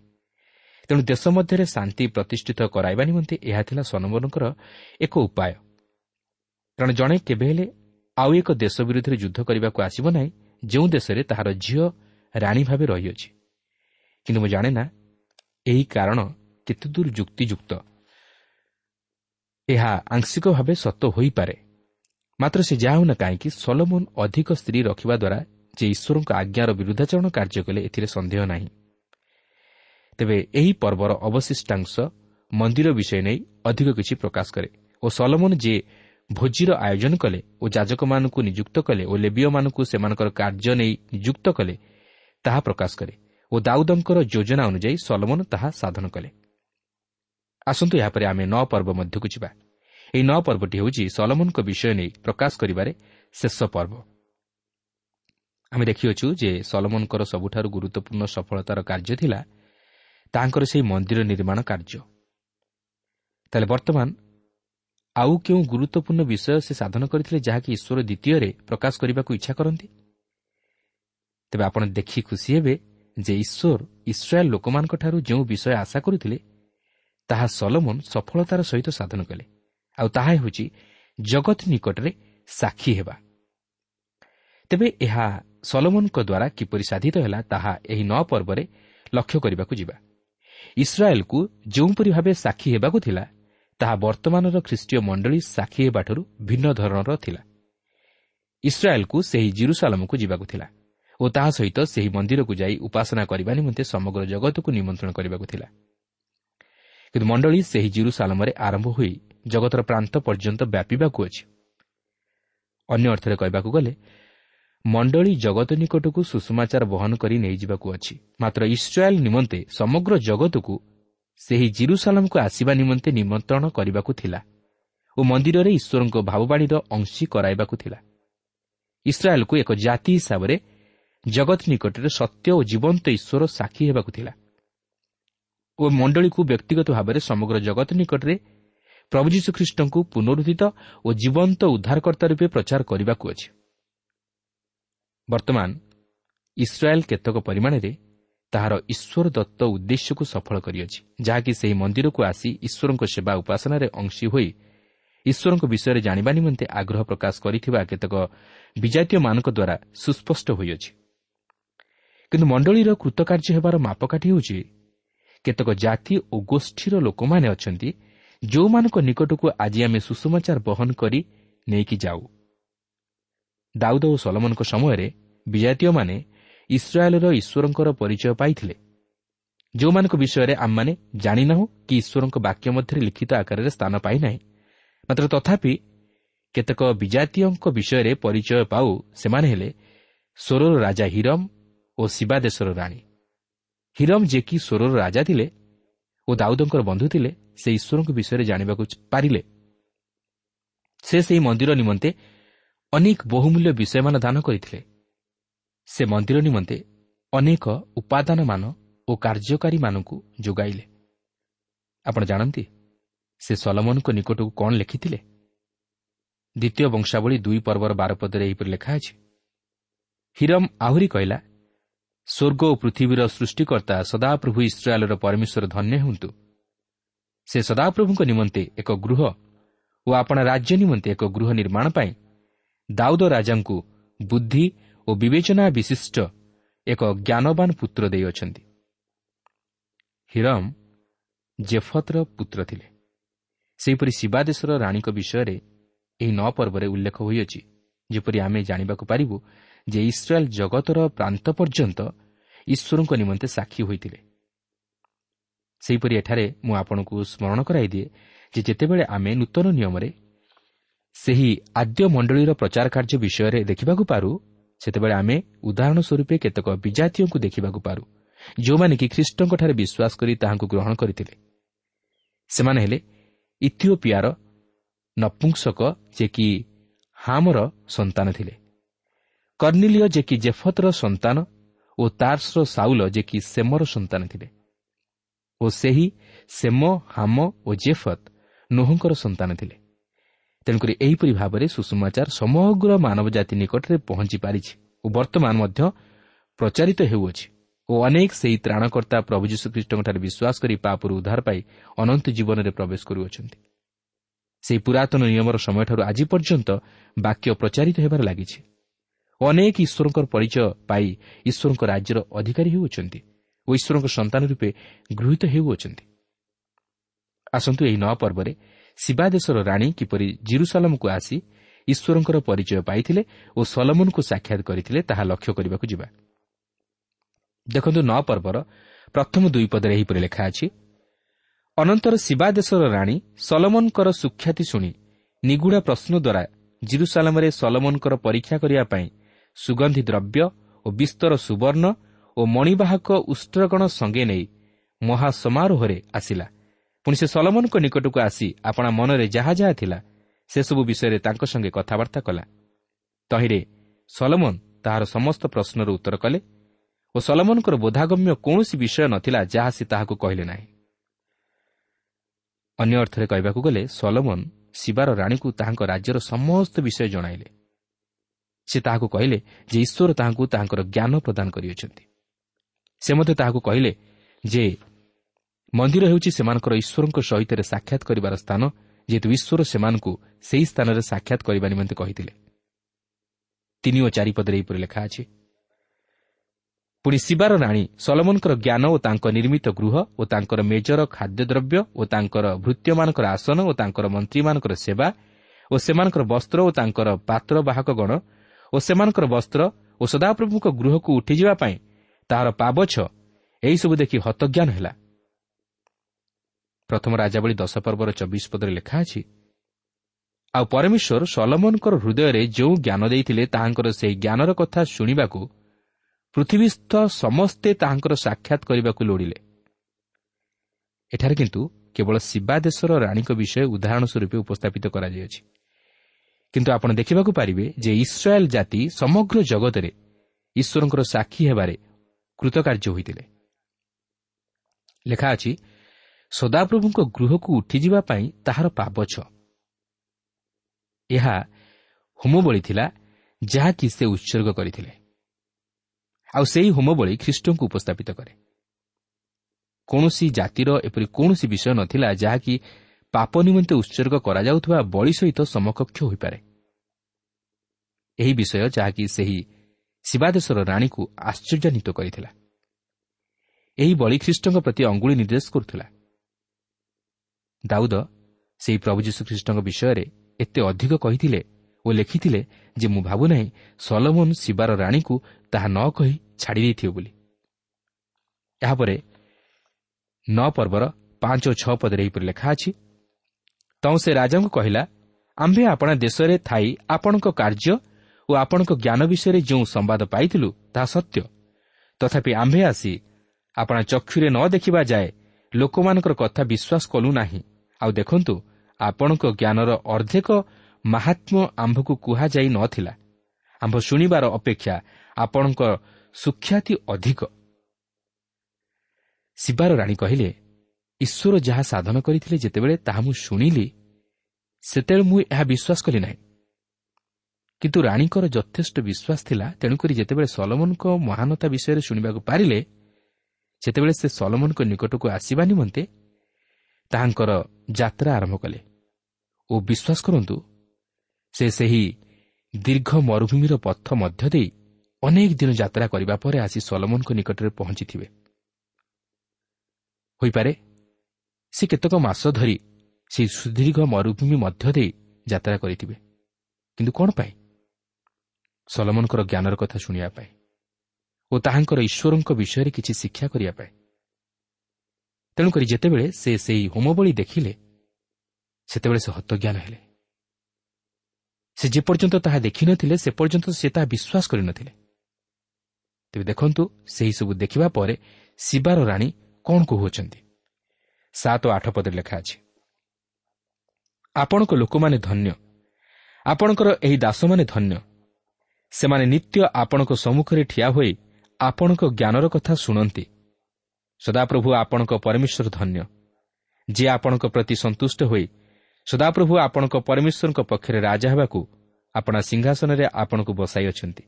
ତେଣୁ ଦେଶ ମଧ୍ୟରେ ଶାନ୍ତି ପ୍ରତିଷ୍ଠିତ କରାଇବା ନିମନ୍ତେ ଏହା ଥିଲା ସଲମନଙ୍କର ଏକ ଉପାୟ। କାରଣ ଜଣେ କେବେ ହେଲେ ଆଉ ଏକ ଦେଶ ବିରୁଦ୍ଧରେ ଯୁଦ୍ଧ କରିବାକୁ ଆସିବ ନାହିଁ ଯେଉଁ ଦେଶରେ ତାହାର ଝିଅ ରାଣୀ ଭାବେ ରହିଅଛି। କିନ୍ତୁ ମୁଁ ଜାଣେ ନା ଏହି କାରଣ କେତେଦୂର ଯୁକ୍ତିଯୁକ୍ତ ଏହା ଆଂଶିକ ଭାବେ ସତ ହୋଇପାରେ ମାତ୍ର ସେ ଯାହା ହେଉନା କାହିଁକି ସଲୋମନ ଅଧିକ ସ୍ତ୍ରୀ ରଖିବା ଦ୍ୱାରା ଯେ ଈଶ୍ୱରଙ୍କ ଆଜ୍ଞାର ବିରୁଦ୍ଧାଚରଣ କାର୍ଯ୍ୟ କଲେ ଏଥିରେ ସନ୍ଦେହ ନାହିଁ ତେବେ ଏହି ପର୍ବର ଅବଶିଷ୍ଟାଂଶ ମନ୍ଦିର ବିଷୟ ନେଇ ଅଧିକ କିଛି ପ୍ରକାଶ କରେ ଓ ସଲମନ ଯେ ଭୋଜିର ଆୟୋଜନ କଲେ ଓ ଯାଜକମାନଙ୍କୁ ନିଯୁକ୍ତ କଲେ ଓ ଲେବିୟମାନଙ୍କୁ ସେମାନଙ୍କର କାର୍ଯ୍ୟ ନେଇ ନିଯୁକ୍ତ କଲେ ତାହା ପ୍ରକାଶ କରେ ଓ ଦାଉଦଙ୍କର ଯୋଜନା ଅନୁଯାୟୀ ସଲମନ ତାହା ସାଧନ କଲେ। ଆସନ୍ତୁ ଏହାପରେ ଆମେ ନଅ ପର୍ବ ମଧ୍ୟକୁ ଯିବା। ଏହି ନଅ ପର୍ବଟି ହେଉଛି ସଲମନଙ୍କ ବିଷୟ ନେଇ ପ୍ରକାଶ କରିବାରେ ଶେଷ ପର୍ବ। ଆମେ ଦେଖିଅଛୁ ଯେ ସଲମନଙ୍କର ସବୁଠାରୁ ଗୁରୁତ୍ୱପୂର୍ଣ୍ଣ ସଫଳତାର କାର୍ଯ୍ୟ ଥିଲା ତାହାଙ୍କର ସେହି ମନ୍ଦିର ନିର୍ମାଣ କାର୍ଯ୍ୟ। ତାହେଲେ ବର୍ତ୍ତମାନ ଆଉ କେଉଁ ଗୁରୁତ୍ୱପୂର୍ଣ୍ଣ ବିଷୟ ସେ ସାଧନ କରିଥିଲେ ଯାହାକି ଈଶ୍ୱର ଦ୍ୱିତୀୟରେ ପ୍ରକାଶ କରିବାକୁ ଇଚ୍ଛା କରନ୍ତି? ତେବେ ଆପଣ ଦେଖି ଖୁସି ହେବେ ଯେ ଈଶ୍ୱର ଇସ୍ରାଏଲ୍ ଲୋକମାନଙ୍କଠାରୁ ଯେଉଁ ବିଷୟ ଆଶା କରୁଥିଲେ ତାହା ସଲମନ ସଫଳତାର ସହିତ ସାଧନ କଲେ। ଆଉ ତାହା ହେଉଛି ଜଗତ ନିକଟରେ ସାକ୍ଷୀ ହେବା। ତେବେ ଏହା ସଲମନଙ୍କ ଦ୍ୱାରା କିପରି ସାଧିତ ହେଲା ତାହା ଏହି ନଅ ପର୍ବରେ ଲକ୍ଷ୍ୟ କରିବାକୁ ଯିବା। ଇସ୍ରାଏଲ୍କୁ ଯେଉଁପରି ଭାବେ ସାକ୍ଷୀ ହେବାକୁ ଥିଲା ତାହା ବର୍ତ୍ତମାନର ଖ୍ରୀଷ୍ଟୀୟ ମଣ୍ଡଳୀ ସାକ୍ଷୀ ହେବାଠାରୁ ଭିନ୍ନ ଧରଣର ଥିଲା। ଇସ୍ରାଏଲ୍କୁ ସେହି ଜିରୁସାଲମକୁ ଯିବାକୁ ଥିଲା। ଓ ତାହା ସହିତ ସେହି ମନ୍ଦିରକୁ ଯାଇ ଉପାସନା କରିବା ନିମନ୍ତେ ସମଗ୍ର ଜଗତକୁ ନିମନ୍ତ୍ରଣ କରିବାକୁ ଥିଲା। କିନ୍ତୁ ମଣ୍ଡଳୀ ସେହି ଜିରୁସାଲମରେ ଆରମ୍ଭ ହୋଇ ଜଗତର ପ୍ରାନ୍ତ ପର୍ଯ୍ୟନ୍ତ ବ୍ୟାପିବାକୁ ଅଛି। ଅନ୍ୟ ଅର୍ଥରେ କହିବାକୁ ଗଲେ ମଣ୍ଡଳୀ ଜଗତ ନିକଟକୁ ସୁଷମାଚାର ବହନ କରି ନେଇଯିବାକୁ ଅଛି। ମାତ୍ର ଇସ୍ରାଏଲ୍ ନିମନ୍ତେ ସମଗ୍ର ଜଗତକୁ ସେହି ଜିରୁସାଲାମକୁ ଆସିବା ନିମନ୍ତେ ନିମନ୍ତ୍ରଣ କରିବାକୁ ଥିଲା ଓ ମନ୍ଦିରରେ ଈଶ୍ୱରଙ୍କ ଭାବବାଣୀର ଅଂଶୀ କରାଇବାକୁ ଥିଲା। ଇସ୍ରାଏଲ୍କୁ ଏକ ଜାତି ହିସାବରେ ଜଗତ ନିକଟରେ ସତ୍ୟ ଓ ଜୀବନ୍ତ ଈଶ୍ୱର ସାକ୍ଷୀ ହେବାକୁ ଥିଲା। ଓ ମଣ୍ଡଳୀକୁ ବ୍ୟକ୍ତିଗତ ଭାବରେ ସମଗ୍ର ଜଗତ ନିକଟରେ ପ୍ରଭୁ ଯୀଶୁଖ୍ରୀଷ୍ଟଙ୍କୁ ପୁନରୁଦ୍ଧିତ ଓ ଜୀବନ୍ତ ଉଦ୍ଧାରକର୍ତ୍ତା ରୂପେ ପ୍ରଚାର କରିବାକୁ ଅଛି। ବର୍ତ୍ତମାନ ଇସ୍ରାଏଲ୍ କେତେକ ପରିମାଣରେ ତାହାର ଈଶ୍ୱର ଦତ୍ତ ଉଦ୍ଦେଶ୍ୟକୁ ସଫଳ କରିଅଛି ଯାହାକି ସେହି ମନ୍ଦିରକୁ ଆସି ଈଶ୍ୱରଙ୍କ ସେବା ଉପାସନାରେ ଅଂଶୀ ହୋଇ ଈଶ୍ୱରଙ୍କ ବିଷୟରେ ଜାଣିବା ନିମନ୍ତେ ଆଗ୍ରହ ପ୍ରକାଶ କରିଥିବା କେତେକ ବିଜାତୀୟମାନଙ୍କ ଦ୍ୱାରା ସୁସ୍ପଷ୍ଟ ହୋଇଅଛି। କିନ୍ତୁ ମଣ୍ଡଳୀର କୃତକାର୍ଯ୍ୟ ହେବାର ମାପକାଠି ହେଉଛି କେତେକ ଜାତି ଓ ଗୋଷ୍ଠୀର ଲୋକମାନେ ଅଛନ୍ତି ଯେଉଁମାନଙ୍କ ନିକଟକୁ ଆଜି ଆମେ ସୁଷମାଚାର ବହନ କରି ନେଇକି ଯାଉ। ଦାଉଦ ଓ ସଲମନଙ୍କ ସମୟରେ ବିଜାତୀୟମାନେ ଇସ୍ରାଏଲ୍ର ଈଶ୍ୱରଙ୍କର ପରିଚୟ ପାଇଥିଲେ। ଯେଉଁମାନଙ୍କ ବିଷୟରେ ଆମମାନେ ଜାଣିନାହୁଁ କି ଈଶ୍ୱରଙ୍କ ବାକ୍ୟ ମଧ୍ୟରେ ଲିଖିତ ଆକାରରେ ସ୍ଥାନ ପାଇନାହିଁ ମାତ୍ର ତଥାପି କେତେକ ବିଜାତୀୟଙ୍କ ବିଷୟରେ ପରିଚୟ ପାଉ ସେମାନେ ହେଲେ ସ୍ୱରର ରାଜା ହିରମ ଓ ଶିବା ଦେଶର ରାଣୀ। ହିରମ ଯିଏକି ସ୍ୱରର ରାଜା ଥିଲେ ଓ ଦାଉଦଙ୍କର ବନ୍ଧୁ ଥିଲେ ସେ ଈଶ୍ୱରଙ୍କ ବିଷୟରେ ଜାଣିବାକୁ ପାରିଲେ। ସେ ସେହି ମନ୍ଦିର ନିମନ୍ତେ ଅନେକ ବହୁମୂଲ୍ୟ ବିଷୟମାନ ଦାନ କରିଥିଲେ। ସେ ମନ୍ଦିର ନିମନ୍ତେ ଅନେକ ଉପାଦାନମାନ ଓ କାର୍ଯ୍ୟକାରୀମାନଙ୍କୁ ଯୋଗାଇଲେ। ଆପଣ ଜାଣନ୍ତି ସେ ସଲମନଙ୍କ ନିକଟକୁ କ'ଣ ଲେଖିଥିଲେ? ଦ୍ୱିତୀୟ ବଂଶାବଳୀ ଦୁଇ ପର୍ବର ବାରପଦରେ ଏହିପରି ଲେଖା ଅଛି। ହିରମ ଆହୁରି କହିଲା ସ୍ୱର୍ଗ ଓ ପୃଥିବୀର ସୃଷ୍ଟିକର୍ତ୍ତା ସଦାପ୍ରଭୁ ଇସ୍ରାଏଲ୍ର ପରମେଶ୍ୱର ଧନ୍ୟ ହୁଅନ୍ତୁ। ସେ ସଦାପ୍ରଭୁଙ୍କ ନିମନ୍ତେ ଏକ ଗୃହ ଓ ଆପଣା ରାଜ୍ୟ ନିମନ୍ତେ ଏକ ଗୃହ ନିର୍ମାଣ ପାଇଁ ଦାଉଦ ରାଜାଙ୍କୁ ବୁଦ୍ଧି ଓ ବିବେଚନା ବିଶିଷ୍ଟ ଏକ ଜ୍ଞାନବାନ ପୁତ୍ର ଦେଇଅଛନ୍ତି। ହିରମ ଜେଫତ୍ର ପୁତ୍ର ଥିଲେ। ସେହିପରି ଶିବାଦେଶର ରାଣୀଙ୍କ ବିଷୟରେ ଏହି ନଅ ପର୍ବରେ ଉଲ୍ଲେଖ ହୋଇଅଛି ଯେପରି ଆମେ ଜାଣିବାକୁ ପାରିବୁ ଯେ ଇସ୍ରାଏଲ୍ ଜଗତର ପ୍ରାନ୍ତ ପର୍ଯ୍ୟନ୍ତ ଈଶ୍ୱରଙ୍କ ନିମନ୍ତେ ସାକ୍ଷୀ ହୋଇଥିଲେ ସେହିପରି ଏଠାରେ ମୁଁ ଆପଣଙ୍କୁ ସ୍ମରଣ କରାଇଦିଏ ଯେ ଯେତେବେଳେ ଆମେ ନୂତନ ନିୟମରେ ସେହି ଆଦ୍ୟ ମଣ୍ଡଳୀର ପ୍ରଚାର କାର୍ଯ୍ୟ ବିଷୟରେ ଦେଖିବାକୁ ପାରୁ ସେତେବେଳେ ଆମେ ଉଦାହରଣ ସ୍ୱରୂପେ କେତେକ ବିଜାତୀୟଙ୍କୁ ଦେଖିବାକୁ ପାରୁ ଯେଉଁମାନେ କି ଖ୍ରୀଷ୍ଟଙ୍କଠାରେ ବିଶ୍ୱାସ କରି ତାହାଙ୍କୁ ଗ୍ରହଣ କରିଥିଲେ। ସେମାନେ ହେଲେ ଇଥିଓପିଆର ନପୁଂସକ ଯେ କି ହାମର ସନ୍ତାନ ଥିଲେ। କର୍ଣ୍ଣିଲିୟ ଯେ କି ଜେଫତର ସନ୍ତାନ ଓ ତାର୍ସର ସାଉଲ ଯେ କି ସେମର ସନ୍ତାନ ଥିଲେ ଓ ସେହି ସେମ ହାମ ଓ ଜେଫତ ନୋହଙ୍କର ସନ୍ତାନ ଥିଲେ। ତେଣୁକରି ଏହିପରି ଭାବରେ ସୁଷମାଚାର ସମଗ୍ର ମାନବ ଜାତି ନିକଟରେ ପହଞ୍ଚି ପାରିଛି ଓ ବର୍ତ୍ତମାନ ମଧ୍ୟ ପ୍ରଚାରିତ ହେଉଅଛି ଓ ଅନେକ ସେହି ତ୍ରାଣକର୍ତ୍ତା ପ୍ରଭୁ ଯୀଶୁଖ୍ରୀଷ୍ଟଙ୍କଠାରେ ବିଶ୍ୱାସ କରି ପାପରୁ ଉଦ୍ଧାର ପାଇ ଅନନ୍ତ ଜୀବନରେ ପ୍ରବେଶ କରୁଅଛନ୍ତି। ସେହି ପୁରାତନ ନିୟମର ସମୟଠାରୁ ଆଜି ପର୍ଯ୍ୟନ୍ତ ବାକ୍ୟ ପ୍ରଚାରିତ ହେବାରେ ଲାଗିଛି। ଅନେକ ଈଶ୍ୱରଙ୍କର ପରିଚୟ ପାଇ ଈଶ୍ୱରଙ୍କ ରାଜ୍ୟର ଅଧିକାରୀ ହେଉଅଛନ୍ତି ଓ ଈଶ୍ୱରଙ୍କ ସନ୍ତାନ ରୂପେ ଗୃହୀତ ହେଉଅଛନ୍ତି। ଆସନ୍ତୁ ଏହି ନଅ ପର୍ବରେ ଶିବା ଦେଶର ରାଣୀ କିପରି ଜିରୁସାଲମକୁ ଆସି ଈଶ୍ୱରଙ୍କର ପରିଚୟ ପାଇଥିଲେ ଓ ସଲମନକୁ ସାକ୍ଷାତ କରିଥିଲେ ତାହା ଲକ୍ଷ୍ୟ କରିବାକୁ ଯିବା। ଦେଖନ୍ତୁ ନଅ ପର୍ବର ପ୍ରଥମ ଦୁଇ ପଦରେ ଏହିପରି ଲେଖା ଅଛି ଅନନ୍ତର ଶିବା ଦେଶର ରାଣୀ ସଲମନଙ୍କର ସୁଖ୍ୟାତି ଶୁଣି ନିଗୁଡ଼ା ପ୍ରଶ୍ନ ଦ୍ୱାରା ଜିରୁସାଲାମରେ ସଲମନଙ୍କର ପରୀକ୍ଷା କରିବା ପାଇଁ ସୁଗନ୍ଧି ଦ୍ରବ୍ୟ ଓ ବିସ୍ତର ସୁବର୍ଣ୍ଣ ଓ ମଣିବାହକ ଉଷ୍ଟ୍ରଗଣ ସଙ୍ଗେ ନେଇ ମହାସମାରୋହରେ ଆସିଲା। ପୁଣି ସେ ସଲମନଙ୍କ ନିକଟକୁ ଆସି ଆପଣା ମନରେ ଯାହା ଯାହା ଥିଲା ସେସବୁ ବିଷୟରେ ତାଙ୍କ ସଙ୍ଗେ କଥାବାର୍ତ୍ତା କଲା। ତହିଁରେ ସଲମନ ତାହାର ସମସ୍ତ ପ୍ରଶ୍ନର ଉତ୍ତର କଲେ ଓ ସଲମନଙ୍କର ବୋଧାଗମ୍ୟ କୌଣସି ବିଷୟ ନଥିଲା ଯାହା ସେ ତାହାକୁ କହିଲେ ନାହିଁ। ଅନ୍ୟ ଅର୍ଥରେ କହିବାକୁ ଗଲେ ସଲମନ ଶିବାର ରାଣୀକୁ ତାହାଙ୍କ ରାଜ୍ୟର ସମସ୍ତ ବିଷୟ ଜଣାଇଲେ। ସେ ତାହାକୁ କହିଲେ ଯେ ଈଶ୍ୱର ତାହାଙ୍କୁ ତାହାଙ୍କର ଜ୍ଞାନ ପ୍ରଦାନ କରିଅଛନ୍ତି। ସେ ମଧ୍ୟ ତାହାକୁ କହିଲେ ଯେ ମନ୍ଦିର ହେଉଛି ସେମାନଙ୍କର ଈଶ୍ୱରଙ୍କ ସହିତ ସାକ୍ଷାତ କରିବାର ସ୍ଥାନ ଯେହେତୁ ଈଶ୍ୱର ସେମାନଙ୍କୁ ସେହି ସ୍ଥାନରେ ସାକ୍ଷାତ କରିବା ନିମନ୍ତେ କହିଥିଲେ। ତିନି ଓ ଚାରିପଦରେ ଏହିପରି ଲେଖା ଅଛି। ପୁଣି ଶିବାର ରାଣୀ ସଲମନଙ୍କର ଜ୍ଞାନ ଓ ତାଙ୍କ ନିର୍ମିତ ଗୃହ ଓ ତାଙ୍କର ମେଜର ଖାଦ୍ୟଦ୍ରବ୍ୟ ଓ ତାଙ୍କର ଭୃତ୍ୟମାନଙ୍କର ଆସନ ଓ ତାଙ୍କର ମନ୍ତ୍ରୀମାନଙ୍କର ସେବା ଓ ସେମାନଙ୍କର ବସ୍ତ୍ର ଓ ତାଙ୍କର ପାତ୍ରବାହକ ଗଣ ଓ ସେମାନଙ୍କର ବସ୍ତ୍ର ଓ ସଦାପ୍ରଭୁଙ୍କ ଗୃହକୁ ଉଠିଯିବା ପାଇଁ ତାହାର ପାବଛ ଏହିସବୁ ଦେଖି ହତଜ୍ଞାନ ହେଲା। ପ୍ରଥମ ରାଜାବଳୀ ଦଶ ପର୍ବର ଚବିଶ ପଦରେ ଲେଖା ଅଛି ଆଉ ପରମେଶ୍ୱର ସଲମନଙ୍କର ହୃଦୟରେ ଯେଉଁ ଜ୍ଞାନ ଦେଇଥିଲେ ତାହାଙ୍କର ସେହି ଜ୍ଞାନର କଥା ଶୁଣିବାକୁ ପୃଥିବୀସ୍ଥ ସମସ୍ତେ ତାହାଙ୍କର ସାକ୍ଷାତ କରିବାକୁ ଲୋଡ଼ିଲେ। ଏଠାରେ କିନ୍ତୁ କେବଳ ଶିବା ଦେଶର ରାଣୀଙ୍କ ବିଷୟ ଉଦାହରଣ ସ୍ୱରୂପ ଉପସ୍ଥାପିତ କରାଯାଇଅଛି କିନ୍ତୁ ଆପଣ ଦେଖିବାକୁ ପାରିବେ ଯେ ଇସ୍ରାଏଲ୍ ଜାତି ସମଗ୍ର ଜଗତରେ ଈଶ୍ୱରଙ୍କର ସାକ୍ଷୀ ହେବାରେ କୃତକାର୍ଯ୍ୟ ହୋଇଥିଲେ। ଲେଖା ଅଛି ସଦାପ୍ରଭୁଙ୍କ ଗୃହକୁ ଉଠିଯିବା ପାଇଁ ତାହାର ପାବଛ ଏହା ହୋମବଳି ଥିଲା ଯାହାକି ସେ ଉତ୍ସର୍ଗ କରିଥିଲେ। ଆଉ ସେହି ହୋମବଳି ଖ୍ରୀଷ୍ଟଙ୍କୁ ଉପସ୍ଥାପିତ କରେ। କୌଣସି ଜାତିର ଏପରି କୌଣସି ବିଷୟ ନଥିଲା ଯାହାକି ପାପ ନିମନ୍ତେ ଉତ୍ସର୍ଗ କରାଯାଉଥିବା ବଳି ସହିତ ସମକକ୍ଷ ହୋଇପାରେ। ଏହି ବିଷୟ ଯାହାକି ସେହି ଶିବାଦେଶର ରାଣୀକୁ ଆଶ୍ଚର୍ଯ୍ୟାନ୍ୱିତ କରିଥିଲା। ଏହି ବଳି ଖ୍ରୀଷ୍ଟଙ୍କ ପ୍ରତି ଅଙ୍ଗୁଳି ନିର୍ଦ୍ଦେଶ କରୁଥିଲା। ଦାଉଦ ସେହି ପ୍ରଭୁ ଯୀଶୁଖ୍ରୀଷ୍ଟଙ୍କ ବିଷୟରେ ଏତେ ଅଧିକ କହିଥିଲେ ଓ ଲେଖିଥିଲେ ଯେ ମୁଁ ଭାବୁନାହିଁ ସଲମନ ଶିବାର ରାଣୀକୁ ତାହା ନ କହି ଛାଡ଼ି ଦେଇଥିବ ବୋଲି। ଏହାପରେ ନଅ ପର୍ବର ପାଞ୍ଚ ଓ ଛଅ ପଦରେ ଏହିପରି ଲେଖା ଅଛି ତୁ ସେ ରାଜାଙ୍କୁ କହିଲା ଆମ୍ଭେ ଆପଣା ଦେଶରେ ଥାଇ ଆପଣଙ୍କ କାର୍ଯ୍ୟ ଓ ଆପଣଙ୍କ ଜ୍ଞାନ ବିଷୟରେ ଯେଉଁ ସମ୍ବାଦ ପାଇଥିଲୁ ତାହା ସତ୍ୟ। ତଥାପି ଆମ୍ଭେ ଆସି ଆପଣା ଚକ୍ଷୁରେ ନ ଦେଖିବା ଯାଏ ଲୋକମାନଙ୍କର କଥା ବିଶ୍ୱାସ କଲୁ ନାହିଁ। ଆଉ ଦେଖନ୍ତୁ ଆପଣଙ୍କ ଜ୍ଞାନର ଅର୍ଦ୍ଧେକ ମାହାତ୍ମ୍ୟ ଆମ୍ଭକୁ କୁହାଯାଇ ନ ଥିଲା। ଆମ୍ଭ ଶୁଣିବାର ଅପେକ୍ଷା ଆପଣଙ୍କ ସୁଖ୍ୟାତି ଅଧିକ। ଶିବାର ରାଣୀ କହିଲେ ଈଶ୍ୱର ଯାହା ସାଧନ କରିଥିଲେ ଯେତେବେଳେ ତାହା ମୁଁ ଶୁଣିଲି ସେତେବେଳେ ମୁଁ ଏହା ବିଶ୍ୱାସ କଲି ନାହିଁ। କିନ୍ତୁ ରାଣୀଙ୍କର ଯଥେଷ୍ଟ ବିଶ୍ୱାସ ଥିଲା ତେଣୁକରି ଯେତେବେଳେ ସଲମନଙ୍କ ମହାନତା ବିଷୟରେ ଶୁଣିବାକୁ ପାରିଲେ ସେତେବେଳେ ସେ ସଲମନଙ୍କ ନିକଟକୁ ଆସିବା ନିମନ୍ତେ ତାହାଙ୍କର ଯାତ୍ରା ଆରମ୍ଭ କଲେ। ଓ ବିଶ୍ୱାସ କରନ୍ତୁ ସେ ସେହି ଦୀର୍ଘ ମରୁଭୂମିର ପଥ ମଧ୍ୟ ଦେଇ ଅନେକ ଦିନ ଯାତ୍ରା କରିବା ପରେ ଆସି ସଲମନଙ୍କ ନିକଟରେ ପହଞ୍ଚିଥିବେ। ହୋଇପାରେ? ସେ କେତେକ ମାସ ଧରି ସେହି ସୁଦୀର୍ଘ ମରୁଭୂମି ମଧ୍ୟ ଦେଇ ଯାତ୍ରା କରିଥିବେ। କିନ୍ତୁ କ'ଣ ପାଇଁ? ସଲମନଙ୍କର ଜ୍ଞାନର କଥା ଶୁଣିବା ପାଇଁ ଓ ତାହାଙ୍କର ଈଶ୍ୱରଙ୍କ ବିଷୟରେ କିଛି ଶିକ୍ଷା କରିବା ପାଇଁ। ତେଣୁକରି ଯେତେବେଳେ ସେ ସେହି ହୋମବଳି ଦେଖିଲେ ସେତେବେଳେ ସେ ହତଜ୍ଞାନ ହେଲେ। ସେ ଯେପର୍ଯ୍ୟନ୍ତ ତାହା ଦେଖିନଥିଲେ ସେ ପର୍ଯ୍ୟନ୍ତ ସେ ତାହା ବିଶ୍ୱାସ କରିନଥିଲେ। ତେବେ ଦେଖନ୍ତୁ ସେହିସବୁ ଦେଖିବା ପରେ ଶିବାର ରାଣୀ କ'ଣ କହୁଅଛନ୍ତି? ସାତ ଓ ଆଠ ପଦରେ ଲେଖା ଅଛି। ଆପଣଙ୍କ ଲୋକମାନେ ଧନ୍ୟ। ଆପଣଙ୍କର ଏହି ଦାସମାନେ ଧନ୍ୟ। ସେମାନେ ନିତ୍ୟ ଆପଣଙ୍କ ସମ୍ମୁଖରେ ଠିଆ ହୋଇ ଆପଣଙ୍କ ଜ୍ଞାନର କଥା ଶୁଣନ୍ତି। ସଦାପ୍ରଭୁ ଆପଣଙ୍କ ପରମେଶ୍ୱର ଧନ୍ୟ। ଯିଏ ଆପଣଙ୍କ ପ୍ରତି ସନ୍ତୁଷ୍ଟ ହୋଇ ସଦାପ୍ରଭୁ ଆପଣଙ୍କ ପରମେଶ୍ୱରଙ୍କ ପକ୍ଷରେ ରାଜା ହେବାକୁ ଆପଣା ସିଂହାସନରେ ଆପଣଙ୍କୁ ବସାଇଅଛନ୍ତି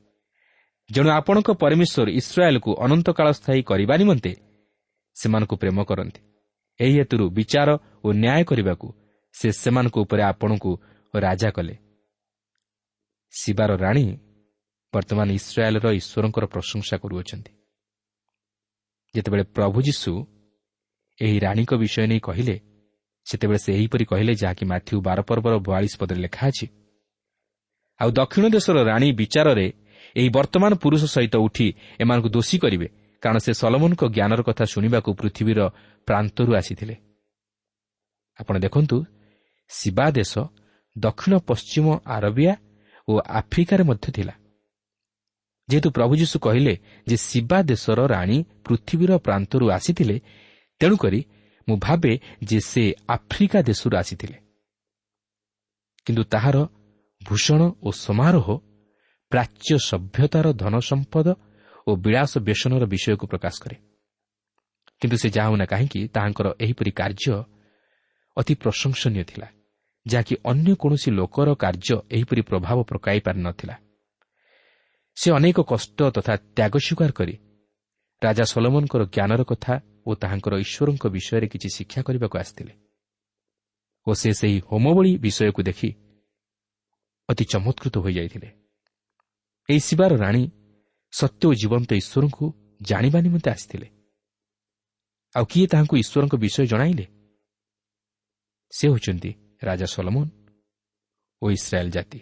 ଜଣେ ଆପଣଙ୍କ ପରମେଶ୍ୱର ଇସ୍ରାଏଲ୍କୁ ଅନନ୍ତକାଳ ସ୍ଥାୟୀ କରିବା ନିମନ୍ତେ ସେମାନଙ୍କୁ ପ୍ରେମ କରନ୍ତି। ଏହି ହେତୁରୁ ବିଚାର ଓ ନ୍ୟାୟ କରିବାକୁ ସେ ସେମାନଙ୍କ ଉପରେ ଆପଣଙ୍କୁ ରାଜା କଲେ। ଶିବାର ରାଣୀ ବର୍ତ୍ତମାନ ଇସ୍ରାଏଲ୍ର ଈଶ୍ୱରଙ୍କର ପ୍ରଶଂସା କରୁଅଛନ୍ତି। ଯେତେବେଳେ ପ୍ରଭୁ ଯୀଶୁ ଏହି ରାଣୀଙ୍କ ବିଷୟ ନେଇ କହିଲେ ସେତେବେଳେ ସେ ଏହିପରି କହିଲେ ଯାହାକି ମାଥ୍ୟୁ ବାର ପର୍ବର ବୟାଳିଶ ପଦରେ ଲେଖା ଅଛି ଆଉ ଦକ୍ଷିଣ ଦେଶର ରାଣୀ ବିଚାରରେ ଏହି ବର୍ତ୍ତମାନ ପୁରୁଷ ସହିତ ଉଠି ଏମାନଙ୍କୁ ଦୋଷୀ କରିବେ କାରଣ ସେ ସଲମନଙ୍କ ଜ୍ଞାନର କଥା ଶୁଣିବାକୁ ପୃଥିବୀର ପ୍ରାନ୍ତରୁ ଆସିଥିଲେ। ଆପଣ ଦେଖନ୍ତୁ ଶିବା ଦେଶ ଦକ୍ଷିଣ ପଶ୍ଚିମ ଆରବିଆ ଓ ଆଫ୍ରିକାରେ ମଧ୍ୟ ଥିଲା। ଯେହେତୁ ପ୍ରଭୁ ଯୀଶୁ କହିଲେ ଯେ ଶିବା ଦେଶର ରାଣୀ ପୃଥିବୀର ପ୍ରାନ୍ତରୁ ଆସିଥିଲେ ତେଣୁକରି ମୁଁ ଭାବେ ଯେ ସେ ଆଫ୍ରିକା ଦେଶରୁ ଆସିଥିଲେ। କିନ୍ତୁ ତାହାର ଭୂଷଣ ଓ ସମାରୋହ ପ୍ରାଚ୍ୟ ସଭ୍ୟତାର ଧନ ସମ୍ପଦ ଓ ବିଳାସ ବେସନର ବିଷୟକୁ ପ୍ରକାଶ କରେ। କିନ୍ତୁ ସେ ଯାହା ହେଉନା କାହିଁକି ତାହାଙ୍କର ଏହିପରି କାର୍ଯ୍ୟ ଅତି ପ୍ରଶଂସନୀୟ ଥିଲା ଯାହାକି ଅନ୍ୟ କୌଣସି ଲୋକର କାର୍ଯ୍ୟ ଏହିପରି ପ୍ରଭାବ ପକାଇ ପାରିନଥିଲା ସେ ଅନେକ କଷ୍ଟ ତଥା ତ୍ୟାଗ ସ୍ୱୀକାର କରି ରାଜା ସଲମନଙ୍କର ଜ୍ଞାନର କଥା ଓ ତାହାଙ୍କର ଈଶ୍ୱରଙ୍କ ବିଷୟରେ କିଛି ଶିକ୍ଷା କରିବାକୁ ଆସିଥିଲେ। ଓ ସେ ସେହି ହୋମବଳି ବିଷୟକୁ ଦେଖି ଅତି ଚମତ୍କୃତ ହୋଇଯାଇଥିଲେ। ଏହି ଶିବାର ରାଣୀ ସତ୍ୟ ଓ ଜୀବନ୍ତ ଈଶ୍ୱରଙ୍କୁ ଜାଣିବା ନିମନ୍ତେ ଆସିଥିଲେ। ଆଉ କିଏ ତାହାଙ୍କୁ ଈଶ୍ୱରଙ୍କ ବିଷୟ ଜଣାଇଲେ? ସେ ହେଉଛନ୍ତି ରାଜା ସଲମନ ଓ ଇସ୍ରାଏଲ୍ ଜାତି।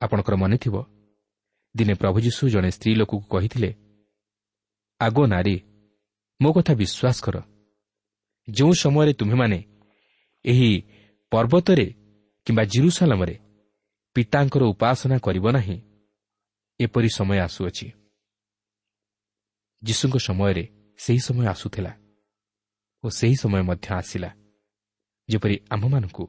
ଆପଣଙ୍କର ମନେଥିବ ଦିନେ ପ୍ରଭୁ ଯୀଶୁ ଜଣେ ସ୍ତ୍ରୀ ଲୋକକୁ କହିଥିଲେ ଆଗ ନାରୀ ମୋ କଥା ବିଶ୍ୱାସ କର। ଯେଉଁ ସମୟରେ ତୁମେମାନେ ଏହି ପର୍ବତରେ କିମ୍ବା ଜିରୁସାଲାମରେ ପିତାଙ୍କର ଉପାସନା କରିବ ନାହିଁ ଏପରି ସମୟ ଆସୁଅଛି। ଯୀଶୁଙ୍କ ସମୟରେ ସେହି ସମୟ ଆସୁଥିଲା ଓ ସେହି ସମୟ ମଧ୍ୟ ଆସିଲା। ଯେପରି ଆମ୍ଭମାନଙ୍କୁ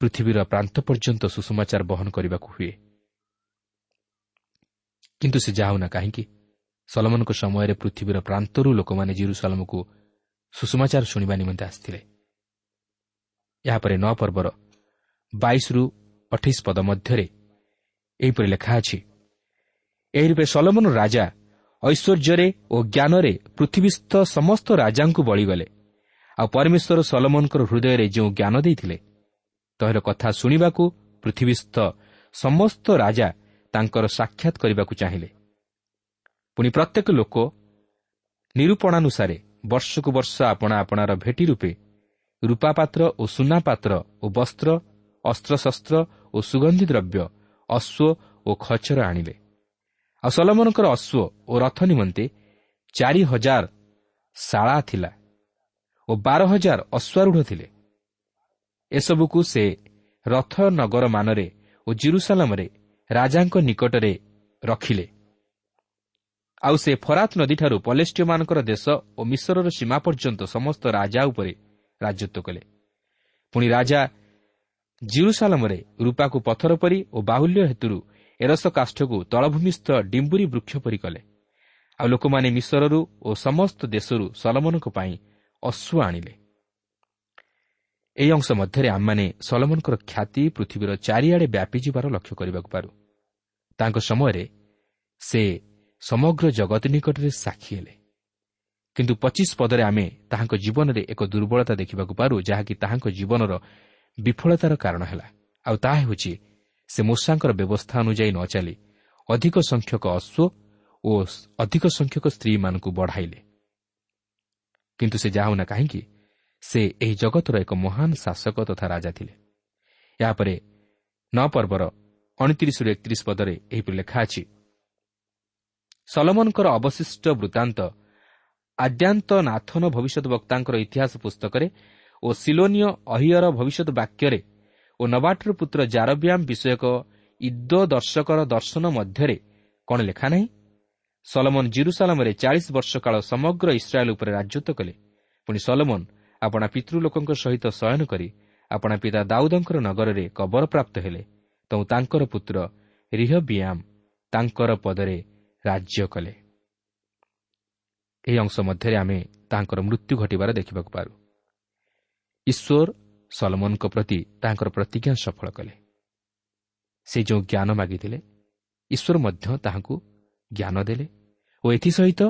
ପୃଥିବୀର ପ୍ରାନ୍ତ ପର୍ଯ୍ୟନ୍ତ ସୁଷମାଚାର ବହନ କରିବାକୁ ହୁଏ। କିନ୍ତୁ ସେ ଯାଉନା କାହିଁକି ସଲମନଙ୍କ ସମୟରେ ପୃଥିବୀର ପ୍ରାନ୍ତରୁ ଲୋକମାନେ ଜିରୁସାଲମକୁ ସୁଷମାଚାର ଶୁଣିବା ନିମନ୍ତେ ଆସିଥିଲେ। ଏହାପରେ ନଅ ପର୍ବର ବାଇଶରୁ ଅଠେଇଶ ପଦ ମଧ୍ୟରେ ଏହିପରି ଲେଖା ଅଛି। ଏହି ରୂପେ ସଲମନ ରାଜା ଐଶ୍ୱର୍ଯ୍ୟରେ ଓ ଜ୍ଞାନରେ ପୃଥିବୀସ୍ଥ ସମସ୍ତ ରାଜାଙ୍କୁ ବଳିଗଲେ। ଆଉ ପରମେଶ୍ୱର ସଲମନଙ୍କର ହୃଦୟରେ ଯେଉଁ ଜ୍ଞାନ ଦେଇଥିଲେ ତହିଁର କଥା ଶୁଣିବାକୁ ପୃଥିବୀସ୍ଥ ସମସ୍ତ ରାଜା ତାଙ୍କର ସାକ୍ଷାତ କରିବାକୁ ଚାହିଁଲେ। ପୁଣି ପ୍ରତ୍ୟେକ ଲୋକ ନିରୂପଣାନୁସାରେ ବର୍ଷକୁ ବର୍ଷ ଆପଣା ଆପଣାର ଭେଟି ରୂପେ ରୂପାପାତ୍ର ଓ ସୁନାପାତ୍ର ଓ ବସ୍ତ୍ର ଅସ୍ତ୍ରଶସ୍ତ୍ର ଓ ସୁଗନ୍ଧି ଦ୍ରବ୍ୟ ଅଶ୍ୱ ଓ ଖଚର ଆଣିଲେ ଆଉ ସଲମନଙ୍କର ଅଶ୍ୱ ଓ ରଥ ନିମନ୍ତେ ଚାରି ହଜାର ଶାଳା ଥିଲା ଓ ବାର ହଜାର ଅଶ୍ୱାରୂଢ଼ ଥିଲେ। ଏସବୁକୁ ସେ ରଥ ନଗର ମାନରେ ଓ ଜିରୁସାଲାମରେ ରାଜାଙ୍କ ନିକଟରେ ରଖିଲେ। ଆଉ ସେ ଫରାତ ନଦୀଠାରୁ ପଲେଷ୍ଟିୟମାନଙ୍କର ଦେଶ ଓ ମିଶ୍ରର ସୀମା ପର୍ଯ୍ୟନ୍ତ ସମସ୍ତ ରାଜା ଉପରେ ରାଜତ୍ୱ କଲେ। ପୁଣି ରାଜା ଜିରୁସାଲମରେ ରୂପାକୁ ପଥର ପରି ଓ ବାହୁଲ୍ୟ ହେତୁରୁ ଏରସ କାଷ୍ଠକୁ ତଳଭୂମିସ୍ଥ ଡିମ୍ବୁରି ବୃକ୍ଷ ପରି କଲେ। ଆଉ ଲୋକମାନେ ମିଶ୍ରରୁ ଓ ସମସ୍ତ ଦେଶରୁ ସଲମନଙ୍କ ପାଇଁ ଅଶ୍ୱ ଆଣିଲେ। ଏହି ଅଂଶ ମଧ୍ୟରେ ଆମମାନେ ସଲମନଙ୍କର ଖ୍ୟାତି ପୃଥିବୀର ଚାରିଆଡ଼େ ବ୍ୟାପିଯିବାର ଲକ୍ଷ୍ୟ କରିବାକୁ ପାରୁ। ତାଙ୍କ ସମୟରେ ସେ ସମଗ୍ର ଜଗତ ନିକଟରେ ସାକ୍ଷୀ ହେଲେ। କିନ୍ତୁ ପଚିଶ ପଦରେ ଆମେ ତାହାଙ୍କ ଜୀବନରେ ଏକ ଦୁର୍ବଳତା ଦେଖିବାକୁ ପାରୁ ଯାହାକି ତାହାଙ୍କ ଜୀବନର ବିଫଳତାର କାରଣ ହେଲା। ଆଉ ତାହା ହେଉଛି ସେ ମୂଷାଙ୍କର ବ୍ୟବସ୍ଥା ଅନୁଯାୟୀ ନ ଚାଲି ଅଧିକ ସଂଖ୍ୟକ ଅଶ୍ୱ ଓ ଅଧିକ ସଂଖ୍ୟକ ସ୍ତ୍ରୀମାନଙ୍କୁ ବଢ଼ାଇଲେ। କିନ୍ତୁ ସେ ଯାଉନା କାହିଁକି ସେ ଏହି ଜଗତର ଏକ ମହାନ ଶାସକ ତଥା ରାଜା ଥିଲେ। ଏହାପରେ ନଅ ପର୍ବର ଅଣତିରିଶରୁ ଏକତିରିଶ ପଦରେ ଏହିପରି ଲେଖା ଅଛି ସଲମନଙ୍କର ଅବଶିଷ୍ଟ ବୃତ୍ତାନ୍ତ ଆଦ୍ୟାନ୍ତ ନାଥନ ଭବିଷ୍ୟତ ବକ୍ତାଙ୍କର ଇତିହାସ ପୁସ୍ତକରେ ଓ ସିଲୋନିୟ ଅହିୟର ଭବିଷ୍ୟତ ବାକ୍ୟରେ ଓ ନବାଟର ପୁତ୍ର ଜାରବ୍ୟାମ୍ ବିଷୟକ ଇଦ ଦର୍ଶକର ଦର୍ଶନ ମଧ୍ୟରେ କ'ଣ ଲେଖା ନାହିଁ? ସଲମନ ଜିରୁସାଲାମରେ ଚାଳିଶ ବର୍ଷ କାଳ ସମଗ୍ର ଇସ୍ରାଏଲ୍ ଉପରେ ରାଜତ୍ୱ କଲେ। ପୁଣି ସଲମନ ଆପଣା ପିତୃଲୋକଙ୍କ ସହିତ ଶୟନ କରି ଆପଣା ପିତା ଦାଉଦଙ୍କର ନଗରରେ କବର ପ୍ରାପ୍ତ ହେଲେ। ତ ତାଙ୍କର ପୁତ୍ର ରିହବିୟାମ୍ ତାଙ୍କର ପଦରେ ରାଜ୍ୟ କଲେ। ଏହି ଅଂଶ ମଧ୍ୟରେ ଆମେ ତାଙ୍କର ମୃତ୍ୟୁ ଘଟିବାର ଦେଖିବାକୁ ପାରୁ। ଈଶ୍ୱର ସଲମନଙ୍କ ପ୍ରତି ତାଙ୍କର ପ୍ରତିଜ୍ଞା ସଫଳ କଲେ। ସେ ଯେଉଁ ଜ୍ଞାନ ମାଗିଥିଲେ ଈଶ୍ୱର ମଧ୍ୟ ତାହାଙ୍କୁ ଜ୍ଞାନ ଦେଲେ ଓ ଏଥିସହିତ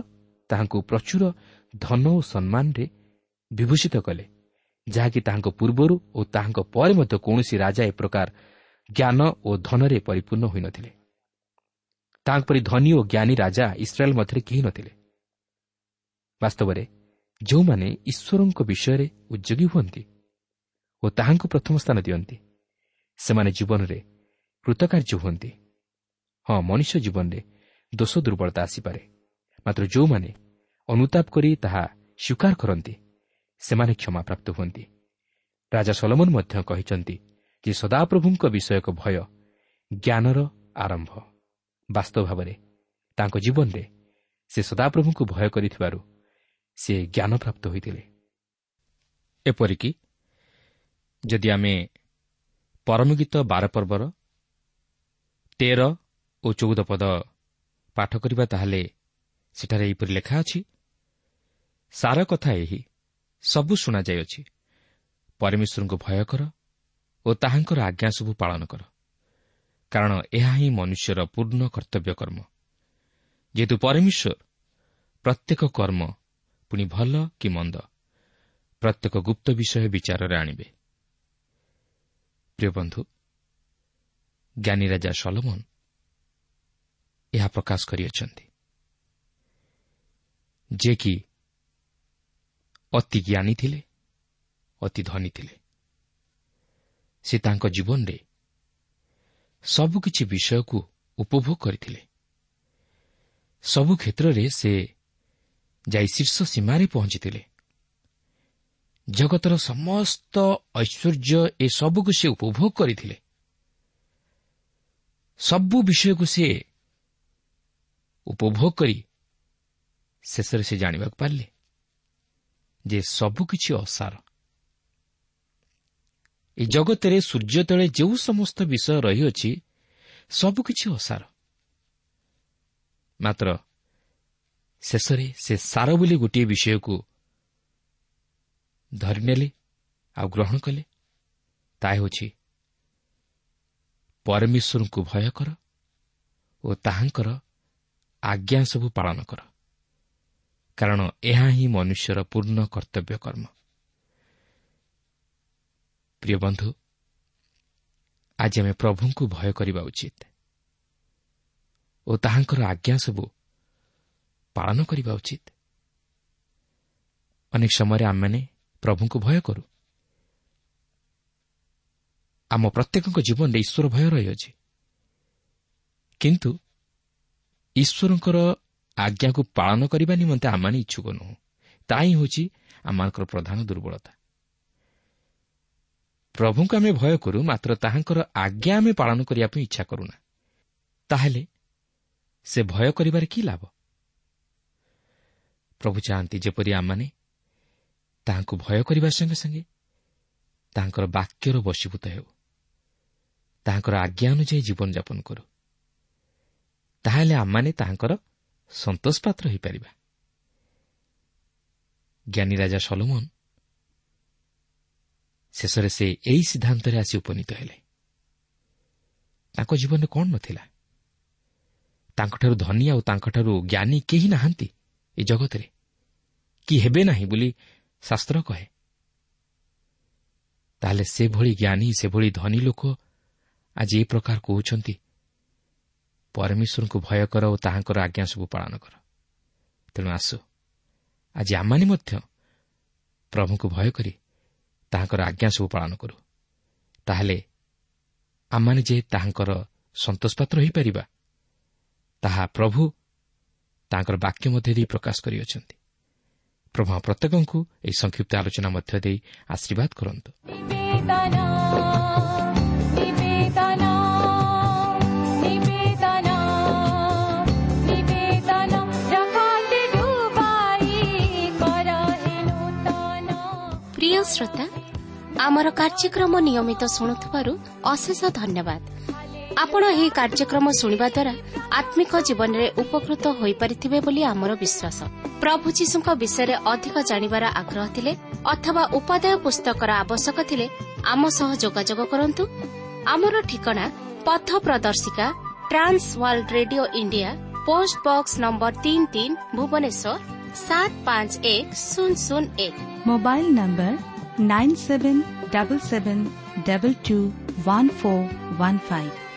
ତାହାଙ୍କୁ ପ୍ରଚୁର ଧନ ଓ ସମ୍ମାନରେ ବିଭୂଷିତ କଲେ ଯାହାକି ତାହାଙ୍କ ପୂର୍ବରୁ ଓ ତାହାଙ୍କ ପରେ ମଧ୍ୟ କୌଣସି ରାଜା ଏ ପ୍ରକାର ଜ୍ଞାନ ଓ ଧନରେ ପରିପୂର୍ଣ୍ଣ ହୋଇନଥିଲେ। ତାଙ୍କ ପରି ଧନୀ ଓ ଜ୍ଞାନୀ ରାଜା ଇସ୍ରାଏଲ୍ ମଧ୍ୟରେ କେହି ନଥିଲେ। ବାସ୍ତବରେ ଯେଉଁମାନେ ଈଶ୍ୱରଙ୍କ ବିଷୟରେ ଉଦ୍ୟୋଗୀ ହୁଅନ୍ତି ଓ ତାହାଙ୍କୁ ପ୍ରଥମ ସ୍ଥାନ ଦିଅନ୍ତି ସେମାନେ ଜୀବନରେ କୃତକାର୍ଯ୍ୟ ହୁଅନ୍ତି। ହଁ ମଣିଷ ଜୀବନରେ ଦୋଷ ଦୁର୍ବଳତା ଆସିପାରେ ମାତ୍ର ଯେଉଁମାନେ ଅନୁତାପ କରି ତାହା ସ୍ୱୀକାର କରନ୍ତି ସେମାନେ କ୍ଷମାପ୍ରାପ୍ତ ହୁଅନ୍ତି। ରାଜା ସଲମନ ମଧ୍ୟ କହିଛନ୍ତି ଯେ ସଦାପ୍ରଭୁଙ୍କ ବିଷୟ ଏକ ଭୟ ଜ୍ଞାନର ଆରମ୍ଭ। ବାସ୍ତବ ଭାବରେ ତାଙ୍କ ଜୀବନରେ ସେ ସଦାପ୍ରଭୁଙ୍କୁ ଭୟ କରିଥିବାରୁ ସେ ଜ୍ଞାନପ୍ରାପ୍ତ ହୋଇଥିଲେ। ଏପରିକି ଯଦି ଆମେ ପରମଗୀତ ବାର ପର୍ବର ତେର ଓ ଚଉଦ ପଦ ପାଠ କରିବା ତାହେଲେ ସେଠାରେ ଏହିପରି ଲେଖା ଅଛି ସାର କଥା ଏହି ସବୁ ଶୁଣାଯାଇଅଛି। ପରମେଶ୍ୱରଙ୍କୁ ଭୟ କର ଓ ତାହାଙ୍କର ଆଜ୍ଞା ସବୁ ପାଳନ କର। କାରଣ ଏହା ହିଁ ମନୁଷ୍ୟର ପୂର୍ଣ୍ଣ କର୍ତ୍ତବ୍ୟ କର୍ମ ଯେହେତୁ ପରମେଶ୍ୱର ପ୍ରତ୍ୟେକ କର୍ମ ପୁଣି ଭଲ କି ମନ୍ଦ? ପ୍ରତ୍ୟେକ ଗୁପ୍ତ ବିଷୟ ବିଚାରରେ ଆଣିବେ। ପ୍ରିୟ ବନ୍ଧୁ ଜ୍ଞାନୀ ରାଜା ସଲମନ ଏହା ପ୍ରକାଶ କରିଅଛନ୍ତି। ଯେ କି ଅତି ଜ୍ଞାନୀ ଥିଲେ ଅତି ଧନୀ ଥିଲେ ସେ ତାଙ୍କ ଜୀବନରେ ସବୁକିଛି ବିଷୟକୁ ଉପଭୋଗ କରିଥିଲେ। ସବୁ କ୍ଷେତ୍ରରେ ସେ ଯାଇ ଶୀର୍ଷ ସୀମାରେ ପହଞ୍ଚିଥିଲେ। ଜଗତର ସମସ୍ତ ଐଶ୍ୱର୍ଯ୍ୟ ଏ ସବୁକୁ ସେ ଉପଭୋଗ କରିଥିଲେ। ସବୁ ବିଷୟକୁ ସେ ଉପଭୋଗ କରି ଶେଷରେ ସେ ଜାଣିବାକୁ ପାରିଲେ ଯେ ସବୁକିଛି ଅସାର। ଏ ଜଗତରେ ସୂର୍ଯ୍ୟ ତଳେ ଯେଉଁ ସମସ୍ତ ବିଷୟ ରହିଅଛି ସବୁକିଛି ଅସାର। ମାତ୍ର ଶେଷରେ ସେ ସାର ବୋଲି ଗୋଟିଏ ବିଷୟକୁ ଧରିନେଲେ ଆଉ ଗ୍ରହଣ କଲେ। ତାହା ହେଉଛି ପରମେଶ୍ୱରଙ୍କୁ ଭୟ କର ଓ ତାହାଙ୍କର ଆଜ୍ଞା ସବୁ ପାଳନ କର। କାରଣ ଏହା ହିଁ ମନୁଷ୍ୟର ପୂର୍ଣ୍ଣ କର୍ତ୍ତବ୍ୟ କର୍ମ। ପ୍ରିୟ ବନ୍ଧୁ ଆଜି ଆମେ ପ୍ରଭୁଙ୍କୁ ଭୟ କରିବା ଉଚିତ ଓ ତାହାଙ୍କର ଆଜ୍ଞା ସବୁ ପାଳନ କରିବା ଉଚିତ। ଅନେକ ସମୟରେ ଆମମାନେ ପ୍ରଭୁଙ୍କୁ ଭୟ କରୁ। ଆମ ପ୍ରତ୍ୟେକଙ୍କ ଜୀବନରେ ଈଶ୍ୱର ଭୟ ରହିଅଛି। କିନ୍ତୁ ଈଶ୍ୱରଙ୍କର ଆଜ୍ଞାକୁ ପାଳନ କରିବା ନିମନ୍ତେ ଆମମାନେ ଇଚ୍ଛୁକ ନୁହଁ। ତାହା ହିଁ ହେଉଛି ଆମମାନଙ୍କର ପ୍ରଧାନ ଦୁର୍ବଳତା। ପ୍ରଭୁଙ୍କୁ ଆମେ ଭୟ କରୁ ମାତ୍ର ତାହାଙ୍କର ଆଜ୍ଞା ଆମେ ପାଳନ କରିବା ପାଇଁ ଇଚ୍ଛା କରୁନା। ତାହେଲେ ସେ ଭୟ କରିବାରେ କି ଲାଭ? ପ୍ରଭୁ ଚାହାନ୍ତି ଯେପରି ଆମମାନେ ତାହାଙ୍କୁ ଭୟ କରିବା ସଙ୍ଗେ ସଙ୍ଗେ ତାଙ୍କର ବାକ୍ୟର ବଶୀଭୂତ ହେଉ। ତାହାଙ୍କର ଆଜ୍ଞା ଅନୁଯାୟୀ ଜୀବନଯାପନ କରୁ। ତାହେଲେ ଆମମାନେ ତାହାଙ୍କର ସନ୍ତୋଷ ପାତ୍ର ହୋଇପାରିବା। ଜ୍ଞାନୀ ରାଜା ସଲୋମନ ଶେଷରେ ସେ ଏହି ସିଦ୍ଧାନ୍ତରେ ଆସି ଉପନୀତ ହେଲେ। ତାଙ୍କ ଜୀବନରେ କ'ଣ ନଥିଲା ତାଙ୍କଠାରୁ ଧନୀ ଆଉ ତାଙ୍କଠାରୁ ଜ୍ଞାନୀ କେହି ନାହାନ୍ତି? ଏ ଜଗତରେ। କି ହେବେ ନାହିଁ ବୋଲି ଶାସ୍ତ୍ର କହେ। ତାହେଲେ ସେଭଳି ଜ୍ଞାନୀ ସେଭଳି ଧନୀ ଲୋକ ଆଜି ଏ ପ୍ରକାର କହୁଛନ୍ତି ପରମେଶ୍ୱରଙ୍କୁ ଭୟ କର ଓ ତାହାଙ୍କର ଆଜ୍ଞା ସବୁ ପାଳନ କର। ତେଣୁ ଆସୁ ଆଜି ଆମମାନେ ମଧ୍ୟ ପ୍ରଭୁଙ୍କୁ ଭୟ କରି ତାହାଙ୍କର ଆଜ୍ଞା ସବୁ ପାଳନ କରୁ। ତାହେଲେ ଆମମାନେ ଯେ ତାହାଙ୍କର ସନ୍ତୋଷ ପାତ୍ର ହୋଇପାରିବା ତାହା ପ୍ରଭୁ ତାଙ୍କର ବାକ୍ୟ ମଧ୍ୟ ଦେଇ ପ୍ରକାଶ କରିଅଛନ୍ତି। ପ୍ରଭୁ ପ୍ରତ୍ୟେକଙ୍କୁ ଏହି ସଂକ୍ଷିପ୍ତ ଆଲୋଚନା ମଧ୍ୟ ଦେଇ ଆଶୀର୍ବାଦ କରନ୍ତୁ। ପ୍ରିୟ ଶ୍ରୋତା ଆମର କାର୍ଯ୍ୟକ୍ରମ ନିୟମିତ ଶୁଣୁଥିବାରୁ ଅଶେଷ ଧନ୍ୟବାଦ। ଆପଣ ଏହି କାର୍ଯ୍ୟକ୍ରମ ଶୁଣିବା ଦ୍ୱାରା ଆତ୍ମିକ ଜୀବନରେ ଉପକୃତ ହୋଇପାରିଥିବେ ବୋଲି ଆମର ବିଶ୍ୱାସ। ପ୍ରଭୁ ଯୀଶୁଙ୍କ ବିଷୟରେ ଅଧିକ ଜାଣିବାର ଆଗ୍ରହ ଥିଲେ ଅଥବା ଉପାଦେୟ ପୁସ୍ତକର ଆବଶ୍ୟକ ଥିଲେ ଆମ ସହ ଯୋଗାଯୋଗ କରନ୍ତୁ। ଆମର ଠିକଣା ପଥ ପ୍ରଦର୍ଶିକା trans world radio India post box number ତିନି ତିନି ଭୁବନେଶ୍ୱର ସାତ ପାଞ୍ଚ ଏକ ଶୂନ ଶୂନ ଏକ। Mobile number nine seven double seven double two one four one five.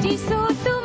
実相と